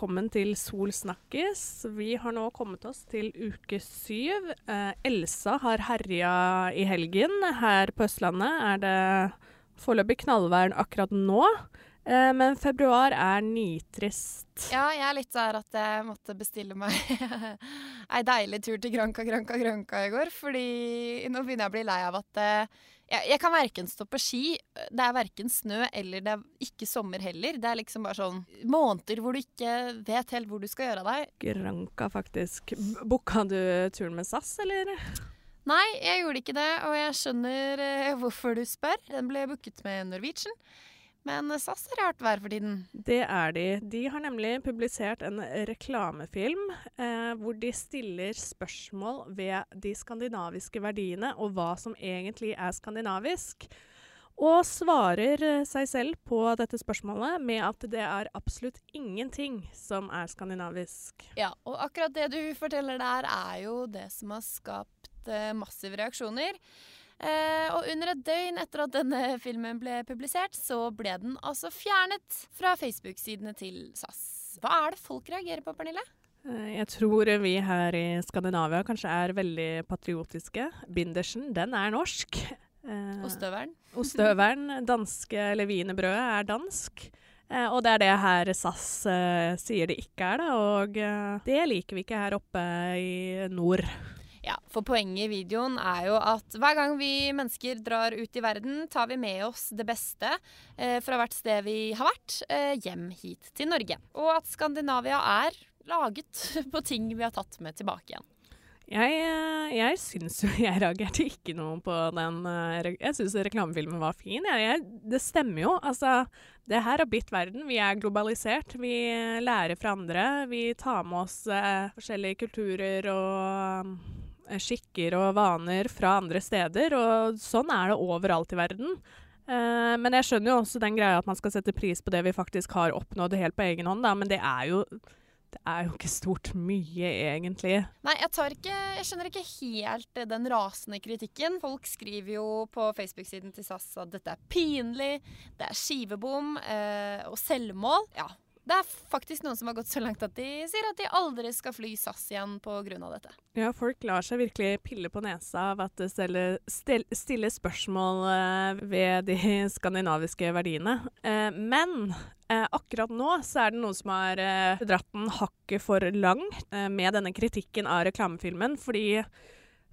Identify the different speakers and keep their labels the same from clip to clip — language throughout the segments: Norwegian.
Speaker 1: velkommen til Sol snakkes. Vi har nå kommet oss til uke syv. Eh, Elsa har herja i helgen. Her på Østlandet er det foreløpig knallvær akkurat nå. Eh, men februar er nitrist.
Speaker 2: Ja, jeg er litt der at jeg måtte bestille meg ei deilig tur til Granca, Granca, Granca i går. Fordi nå begynner jeg å bli lei av at eh, jeg, jeg, kan verken stå på ski, det er verken snø eller det er ikke sommer heller. Det er liksom bare sånn måneder hvor du ikke vet helt hvor du skal gjøre av deg.
Speaker 1: Granka, faktisk. Booka du turen med SAS, eller?
Speaker 2: Nei, jeg gjorde ikke det, og jeg skjønner eh, hvorfor du spør. Den ble booket med Norwegian. Men SAS er rart vær for tiden.
Speaker 1: Det er de. De har nemlig publisert en reklamefilm eh, hvor de stiller spørsmål ved de skandinaviske verdiene og hva som egentlig er skandinavisk. Og svarer eh, seg selv på dette spørsmålet med at det er absolutt ingenting som er skandinavisk.
Speaker 2: Ja, og akkurat det du forteller der, er jo det som har skapt eh, massive reaksjoner. Eh, og under et døgn etter at denne filmen ble publisert, så ble den altså fjernet fra Facebook-sidene til SAS. Hva er det folk reagerer på, Pernille?
Speaker 1: Eh, jeg tror vi her i Skandinavia kanskje er veldig patriotiske. Bindersen, den er norsk.
Speaker 2: Eh, ostøveren?
Speaker 1: Ostøveren. Danske eller wienerbrødet er dansk. Eh, og det er det her SAS eh, sier det ikke er, da. Og eh, det liker vi ikke her oppe i nord.
Speaker 2: Ja, for poenget i videoen er jo at hver gang vi mennesker drar ut i verden, tar vi med oss det beste eh, fra hvert sted vi har vært, eh, hjem hit til Norge. Og at Skandinavia er laget på ting vi har tatt med tilbake igjen.
Speaker 1: Jeg, eh, jeg syns jo Jeg reagerte ikke noe på den eh, Jeg syns reklamefilmen var fin. Jeg, jeg, det stemmer jo. Altså, det her har blitt verden. Vi er globalisert. Vi lærer fra andre. Vi tar med oss eh, forskjellige kulturer og skikker og vaner fra andre steder, og sånn er det overalt i verden. Uh, men jeg skjønner jo også den greia at man skal sette pris på det vi faktisk har oppnådd helt på egen hånd, da, men det er jo det er jo ikke stort mye, egentlig.
Speaker 2: Nei, jeg, ikke, jeg skjønner ikke helt den rasende kritikken. Folk skriver jo på Facebook-siden til SAS at dette er pinlig, det er skivebom eh, og selvmål. Ja, det er faktisk noen som har gått så langt at de sier at de aldri skal fly SAS igjen pga. dette.
Speaker 1: Ja, folk lar seg virkelig pille på nesa av at det stiller spørsmål uh, ved de skandinaviske verdiene. Uh, men uh, akkurat nå så er det noen som har dratt den hakket for langt med denne kritikken av reklamefilmen, fordi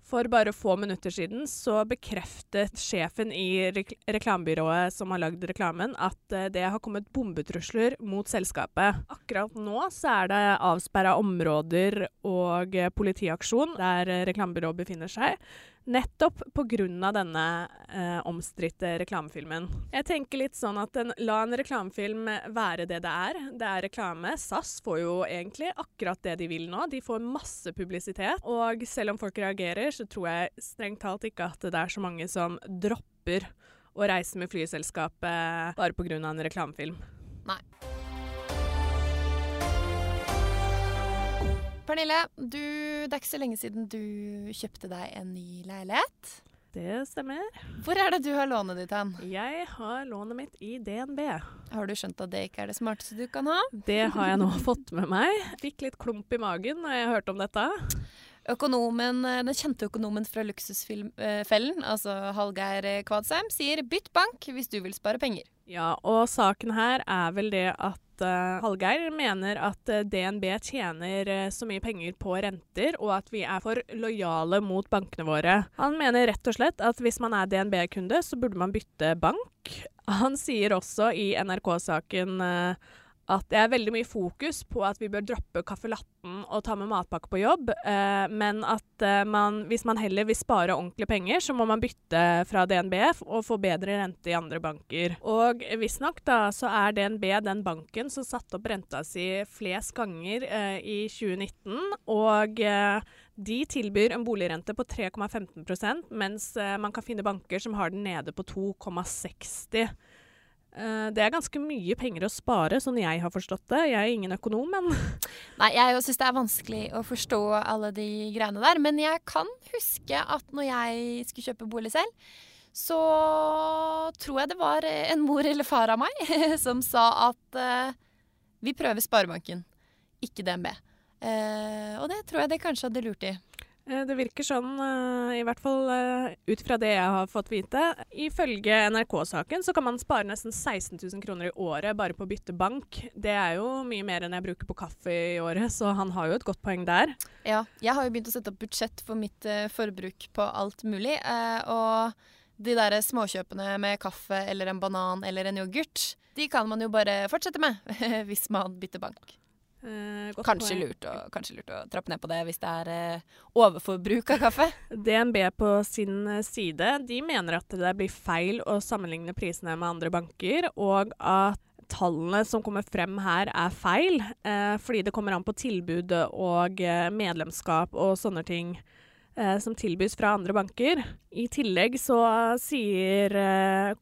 Speaker 1: for bare få minutter siden så bekreftet sjefen i rek reklamebyrået som har lagd reklamen, at uh, det har kommet bombetrusler mot selskapet. Akkurat nå så er det avsperra områder og uh, politiaksjon der uh, reklamebyrået befinner seg. Nettopp pga. denne eh, omstridte reklamefilmen. Jeg tenker litt sånn at en, La en reklamefilm være det det er. Det er reklame. SAS får jo egentlig akkurat det de vil nå. De får masse publisitet. Og selv om folk reagerer, så tror jeg strengt talt ikke at det er så mange som dropper å reise med flyselskapet bare pga. en reklamefilm.
Speaker 2: Nei. Pernille, du, det er ikke så lenge siden du kjøpte deg en ny leilighet.
Speaker 1: Det stemmer.
Speaker 2: Hvor er det du har lånet ditt hen?
Speaker 1: Jeg har lånet mitt i DNB.
Speaker 2: Har du skjønt at det ikke er det smarteste du kan ha?
Speaker 1: Det har jeg nå fått med meg. Fikk litt klump i magen når jeg hørte om dette.
Speaker 2: Økonomen, Den kjente økonomen fra Luksusfellen, altså Hallgeir Kvadsheim, sier 'bytt bank hvis du vil spare penger'.
Speaker 1: Ja, og saken her er vel det at uh, Hallgeir mener at uh, eh, DNB tjener uh, så mye penger på renter, og at vi er for lojale mot bankene våre. Han mener rett og slett at hvis man er DNB-kunde, så burde man bytte bank. Han sier også i NRK-saken at det er veldig mye fokus på at vi bør droppe caffè latten og ta med matpakke på jobb, eh, men at eh, man, hvis man heller vil spare ordentlige penger, så må man bytte fra DNB og få bedre rente i andre banker. Og visstnok da så er DNB den banken som satte opp renta si flest ganger eh, i 2019, og eh, de tilbyr en boligrente på 3,15% mens eh, man kan finne banker som har den nede på 2,60 Uh, det er ganske mye penger å spare, sånn jeg har forstått det. Jeg er ingen økonom, men
Speaker 2: Nei, jeg syns det er vanskelig å forstå alle de greiene der. Men jeg kan huske at når jeg skulle kjøpe bolig selv, så tror jeg det var en mor eller far av meg som sa at uh, Vi prøver Sparebanken, ikke DNB. Uh, og det tror jeg det kanskje hadde lurt i.
Speaker 1: Eh, det virker sånn, eh, i hvert fall eh, ut fra det jeg har fått vite. Ifølge NRK-saken så kan man spare nesten 16 000 kroner i året bare på å bytte bank. Det er jo mye mer enn jeg bruker på kaffe i året, så han har jo et godt poeng der.
Speaker 2: Ja, jeg har jo begynt å sette opp budsjett for mitt forbruk på alt mulig. Og de der småkjøpene med kaffe eller en banan eller en yoghurt, de kan man jo bare fortsette med hvis man bytter bank.
Speaker 1: Eh,
Speaker 2: kanskje, lurt å, kanskje, lurt å, trappe ned på det hvis det er eh, overforbruk av kaffe.
Speaker 1: DNB på sin eh, side de mener at det blir feil å sammenligne prisene med andre banker, og at tallene som kommer frem her er feil, eh, fordi det kommer an på tilbud og medlemskap og sånne ting eh, som tilbys fra andre banker. I tillegg så sier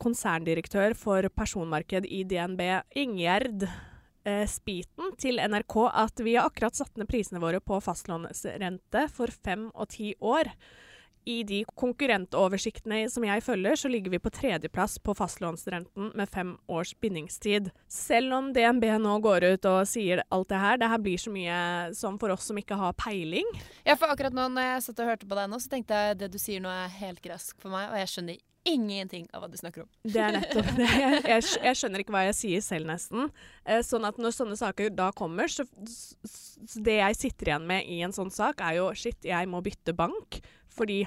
Speaker 1: konserndirektør for personmarked i DNB, Ingjerd eh, Spiten til NRK at vi har akkurat satt ned prisene våre på fastlånsrente for fem og ti år. I de konkurrentoversiktene som jeg følger, så ligger vi på tredjeplass på fastlånsrenten med fem års bindingstid. Selv om DNB nå går ut og sier alt det her, det her blir så mye som for oss som ikke har peiling.
Speaker 2: Ja, for akkurat nå når jeg satt og hørte på deg nå, så tenkte jeg at det du sier nå er helt grask for meg, og jeg skjønner ingenting av hva du snakker om.
Speaker 1: Det er nettopp det. Jeg, jeg, jeg skjønner ikke hva jeg sier selv, nesten. Eh, sånn at når sånne saker da kommer, så, så det jeg sitter igjen med i en sånn sak, er jo shit, jeg må bytte bank. Fordi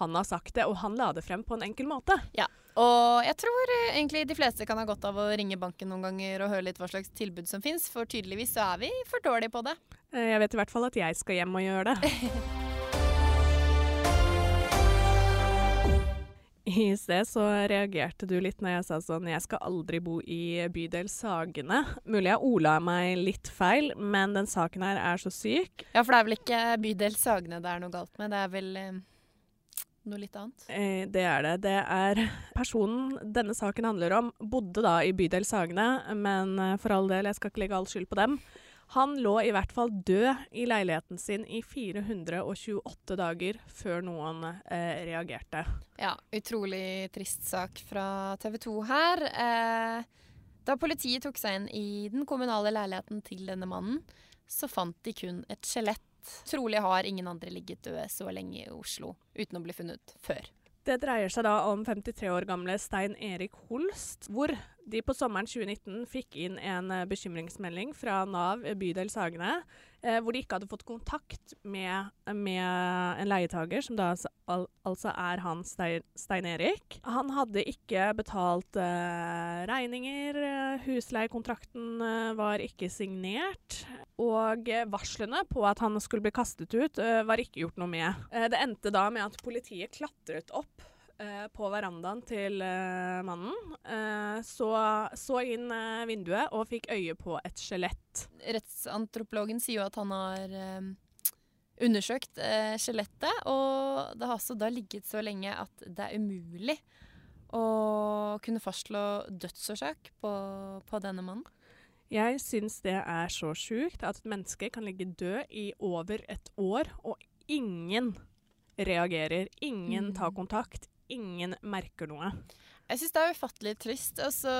Speaker 1: han har sagt det, og han la det frem på en enkel måte.
Speaker 2: Ja, og jeg tror eh, egentlig de fleste kan ha godt av å ringe banken noen ganger og høre litt hva slags tilbud som fins, for tydeligvis så er vi for dårlige på det.
Speaker 1: Eh, jeg vet i hvert fall at jeg skal hjem og gjøre det. I sted så reagerte du litt når jeg sa sånn Jeg skal aldri bo i bydel Sagene. Mulig jeg ola meg litt feil, men den saken her er så syk.
Speaker 2: Ja, for det er vel ikke bydel Sagene det er noe galt med, det er vel eh, noe litt annet?
Speaker 1: Eh, det er det. Det er personen denne saken handler om, bodde da i bydel Sagene, men eh, for all del, jeg skal ikke legge all skyld på dem. Han lå i hvert fall død i leiligheten sin i 428 dager før noen eh, reagerte.
Speaker 2: Ja, utrolig trist sak fra TV 2 her. Eh, da politiet tok seg inn i den kommunale leiligheten til denne mannen, så fant de kun et skjelett. Trolig har ingen andre ligget døde så lenge i Oslo uten å bli funnet før.
Speaker 1: Det dreier seg da om 53 år gamle Stein Erik Holst, hvor de på sommeren 2019 fikk inn en eh, bekymringsmelding fra Nav bydel Sagene, eh, hvor de ikke hadde fått kontakt med, med en leietager, som da al altså er han Stein, Erik. Han hadde ikke betalt eh, regninger, husleiekontrakten eh, var ikke signert, og varslene på at han skulle bli kastet ut, eh, var ikke gjort noe med. Eh, det endte da med at politiet klatret opp Eh, på verandaen til uh, mannen. Uh, så, så, inn uh, vinduet og fikk øye på et skjelett.
Speaker 2: Rettsantropologen sier jo at han har undersøkt skjelettet, og det har altså da ligget så lenge at det er umulig å kunne fastslå dødsårsak på, på denne mannen.
Speaker 1: Jeg syns det er så sjukt at et menneske kan ligge død i over et år, og ingen reagerer. Ingen tar mm. kontakt ingen merker noe.
Speaker 2: Jeg syns det er ufattelig trist. Altså,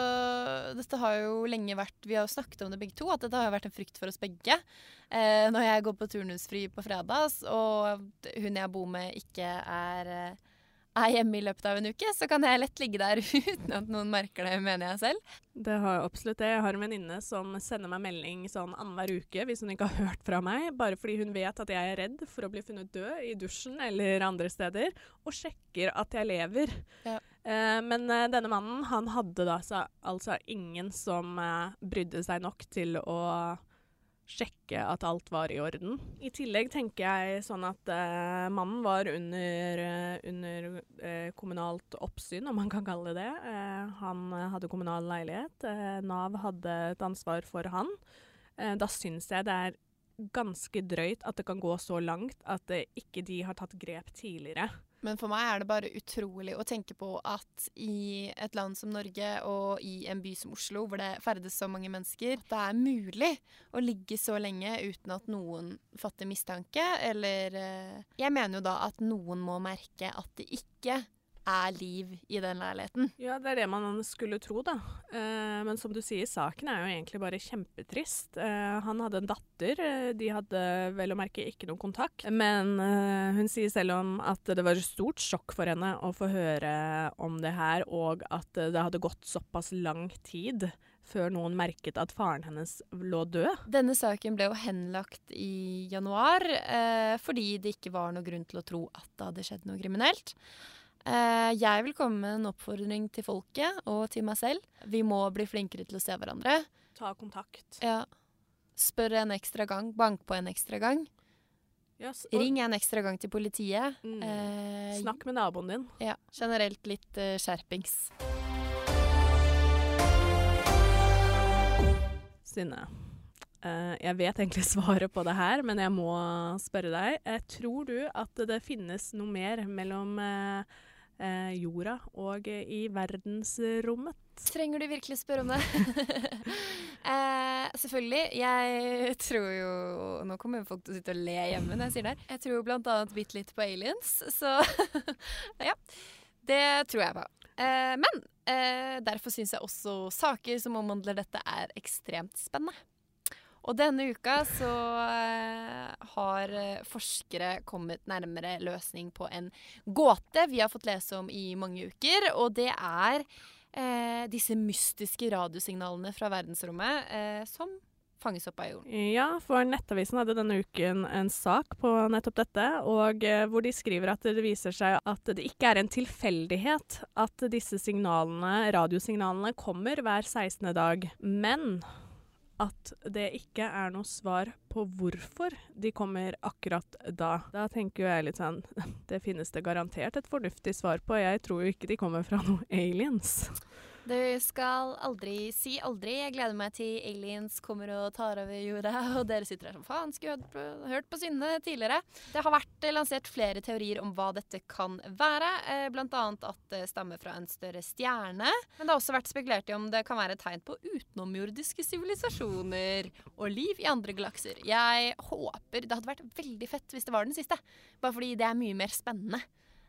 Speaker 2: dette har jo lenge vært Vi har jo snakket om det begge to, at dette har vært en frykt for oss begge. Eh, når jeg går på turnusfri på fredags, og hun jeg bor med, ikke er eh, er hjemme i løpet av en uke, så kan jeg lett ligge der uten at noen merker det, mener jeg selv.
Speaker 1: Det har jeg absolutt det. Jeg har en venninne som sender meg melding sånn annenhver uke hvis hun ikke har hørt fra meg, bare fordi hun vet at jeg er redd for å bli funnet død i dusjen eller andre steder, og sjekker at jeg lever. Ja. Eh, men eh, denne mannen, han hadde da altså ingen som eh, brydde seg nok til å sjekke at alt var i orden. I tillegg tenker jeg sånn at uh, mannen var under, uh, under uh, kommunalt oppsyn, om man kan kalle det det. han hadde kommunal leilighet. Nav hadde et ansvar for han. da syns jeg det er ganske drøyt at det kan gå så langt at ikke de har tatt grep tidligere.
Speaker 2: Men for meg er det bare utrolig å tenke på at i et land som Norge og i en by som Oslo, hvor det ferdes så mange mennesker, at det er mulig å ligge så lenge uten at noen fatter mistanke, eller eh, Jeg mener jo da at noen må merke at det ikke er liv i den leiligheten.
Speaker 1: Ja, det er det man skulle tro, da. Eh, men som du sier, saken er jo egentlig bare kjempetrist. Eh, han hadde en datter. Eh, de hadde vel å merke ikke noen kontakt. Men eh, hun sier selv om at det var et stort sjokk for henne å få høre om det her, og at det hadde gått såpass lang tid før noen merket at faren hennes lå død.
Speaker 2: Denne saken ble jo henlagt i januar eh, fordi det ikke var noe grunn til å tro at det hadde skjedd noe kriminelt. Eh, jeg vil komme med en oppfordring til folket og til meg selv. Vi må bli flinkere til å se hverandre.
Speaker 1: Ta kontakt.
Speaker 2: Ja. Spør en ekstra gang. Bank på en ekstra gang.
Speaker 1: Yes,
Speaker 2: Ring en ekstra gang til politiet.
Speaker 1: Mm.
Speaker 2: Eh,
Speaker 1: Snakk med naboen din.
Speaker 2: Ja, generelt litt eh, skjerpings.
Speaker 1: Synne. uh, jeg vet egentlig svaret på det her, men jeg må spørre deg. Uh, tror du at det finnes noe mer mellom eh, eh, jorda og eh, i verdensrommet?
Speaker 2: Trenger du virkelig spørre om det? eh, selvfølgelig. Jeg tror jo Nå kommer folk til å sitte og le hjemme når jeg sier det. Jeg tror blant annet bitte litt på aliens, så ja. Det tror jeg på. Eh, men eh, derfor syns jeg også saker som omhandler dette, er ekstremt spennende. Og denne uka så eh, har eh, forskere kommet nærmere løsning på en gåte vi har fått lese om i mange uker, og det er eh, disse mystiske radiosignalene fra verdensrommet eh, som fanges opp av jorden.
Speaker 1: Ja, for Nettavisen hadde denne uken en sak på nettopp dette, og eh, hvor de skriver at det viser seg at det ikke er en tilfeldighet at disse signalene, radiosignalene kommer hver 16. dag, men at det ikke er noe svar på hvorfor de kommer akkurat da. Da tenker jeg litt sånn Det finnes det garantert et fornuftig svar på. Jeg tror jo ikke de kommer fra noen aliens.
Speaker 2: Du skal aldri si aldri. Jeg gleder meg til aliens kommer og tar over jorda, og dere sitter der som faen, skulle hørt på, hørt på Synne tidligere. Det har vært eh, lansert flere teorier om hva dette kan være, bl.a. blant annet at det stammer fra en større stjerne. Men det har også vært spekulert i om det kan være tegn på utenomjordiske sivilisasjoner og liv i andre galakser. Jeg håper Det hadde vært veldig fett hvis det var den siste, bare fordi det er mye mer spennende.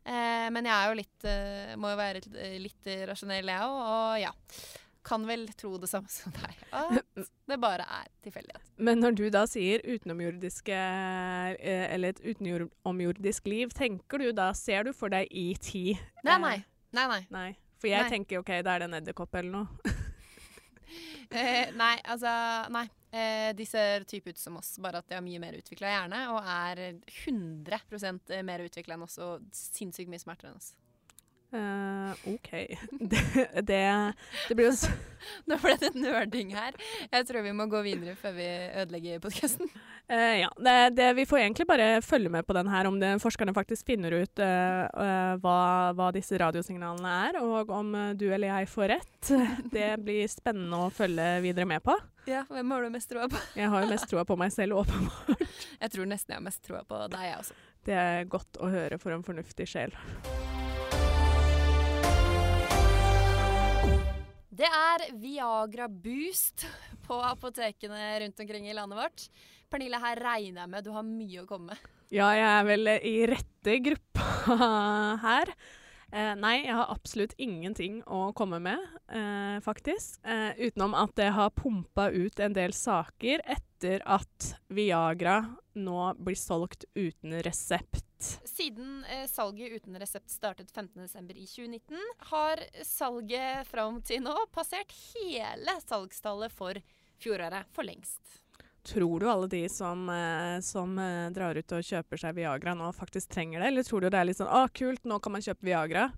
Speaker 2: Eh, men jeg er jo litt eh, Må jo være litt, litt rasjonell, jeg òg. Og ja. Kan vel tro det samme som deg. At det bare er tilfeldighet.
Speaker 1: Men når du da sier utenomjordiske eh, Eller et utenomjordisk liv, tenker du da Ser du for deg ET?
Speaker 2: Nei,
Speaker 1: Eh,
Speaker 2: nei. Nei, nei.
Speaker 1: Nei. For jeg
Speaker 2: Nei.
Speaker 1: tenker OK, da er det en edderkopp eller noe.
Speaker 2: Eh, nei, altså Nei. Eh, de ser type ut som oss, bare at de har mye mer utvikla hjerne og er 100 mer utvikla enn oss og sinnssykt mye smartere enn oss.
Speaker 1: Eh, OK. Det, det, det blir jo så
Speaker 2: Nå ble det nerding her. Jeg tror vi må gå videre før vi ødelegger podkasten.
Speaker 1: Uh, Ja. Det, det, vi får egentlig bare følge med på den her, om det, forskerne faktisk finner ut uh, eh, hva, hva disse radiosignalene er, og om eh, du eller jeg får rett. Det blir spennende å følge videre med på.
Speaker 2: Ja, hvem har du mest troa på?
Speaker 1: Jeg har jo mest troa på meg selv, åpenbart.
Speaker 2: Jeg tror nesten jeg har mest troa på deg, jeg også.
Speaker 1: Det er godt å høre for en fornuftig sjel.
Speaker 2: Det er Viagra Boost på apotekene rundt omkring i landet vårt. Pernille, her regner jeg med du har mye å komme med.
Speaker 1: Ja, jeg er vel i rette gruppa her. Eh, nei, jeg har absolutt ingenting å komme med, eh, faktisk. Eh, utenom at det har pumpa ut en del saker etter at Viagra nå blir solgt uten resept.
Speaker 2: Siden eh, salget uten resept startet 15.12. i 2019, har salget fram til nå passert hele salgstallet for fjoråret for lengst.
Speaker 1: Tror du alle de som, eh, som eh, drar ut og kjøper seg Viagra nå faktisk trenger det, eller tror du det er litt sånn 'Å, kult, nå kan man kjøpe Viagra'?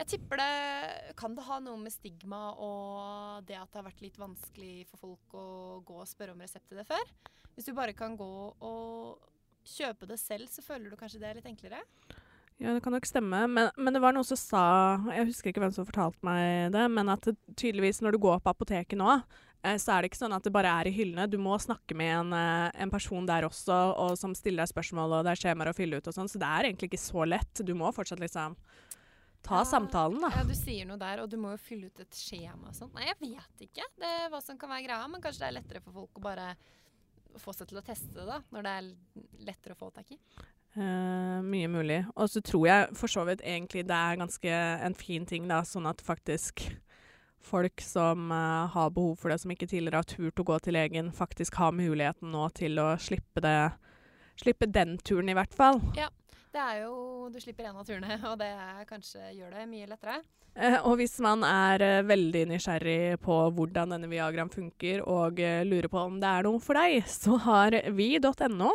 Speaker 2: Jeg tipper det Kan det ha noe med stigma og det at det har vært litt vanskelig for folk å gå og spørre om resept til det før? Hvis du bare kan gå og kjøpe det selv, så føler du kanskje det er litt enklere?
Speaker 1: Ja, det kan nok stemme. Men, men det var noen som sa Jeg husker ikke hvem som fortalte meg det, men at det, tydeligvis når du går på apoteket nå, eh, så er det ikke sånn at det bare er i hyllene. Du må snakke med en, eh, en person der også, og som stiller deg spørsmål, og det er skjemaer å fylle ut og sånn. Så det er egentlig ikke så lett. Du må fortsatt liksom ta
Speaker 2: Ja.
Speaker 1: samtalen, da.
Speaker 2: Ja, du sier noe der, og du må jo fylle ut et skjema og sånt. Nei, jeg vet ikke det er hva som kan være greia, men kanskje det er lettere for folk å bare få seg til å teste det, da, når det er lettere å få tak i.
Speaker 1: Eh, mye mulig. Og så tror jeg for så vidt egentlig det er ganske en fin ting, da, sånn at faktisk folk som uh, har behov for det, som ikke tidligere har turt å gå til legen, faktisk har muligheten nå til å slippe det Slippe den turen, i hvert fall.
Speaker 2: Det er jo Du slipper en av turene, og det er kanskje gjør det mye lettere.
Speaker 1: Eh, og hvis man er eh, veldig nysgjerrig på hvordan denne Viagraen funker, og eh, lurer på om det er noe for deg, så har vi.no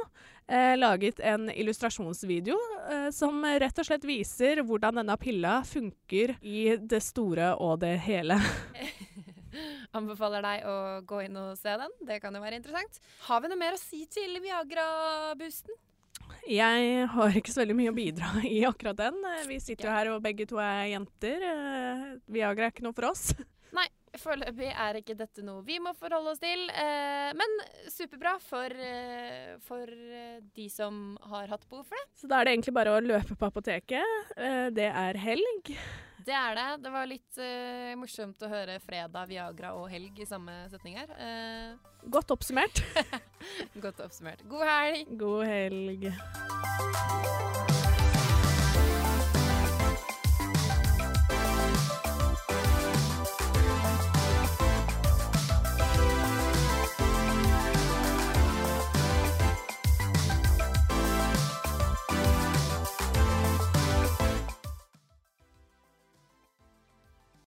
Speaker 1: eh, laget en illustrasjonsvideo eh, som rett og slett viser hvordan denne pilla funker i det store og det hele.
Speaker 2: Anbefaler deg å gå inn og se den. Det kan jo være interessant. Har vi noe mer å si til Viagra-boosten?
Speaker 1: Jeg har ikke så veldig mye å bidra i akkurat den. Vi sitter jo her og begge to er jenter. Eh, Viagra er ikke noe for oss.
Speaker 2: Foreløpig er ikke dette noe vi må forholde oss til. Eh, men superbra for, eh, for eh, de som har hatt behov for det.
Speaker 1: Så da er det egentlig bare å løpe på apoteket. Eh, Det er helg.
Speaker 2: Det er det. Det var litt eh, morsomt å høre fredag, Viagra og helg i samme setning her. Eh,
Speaker 1: Godt oppsummert.
Speaker 2: godt oppsummert. God helg!
Speaker 1: God helg.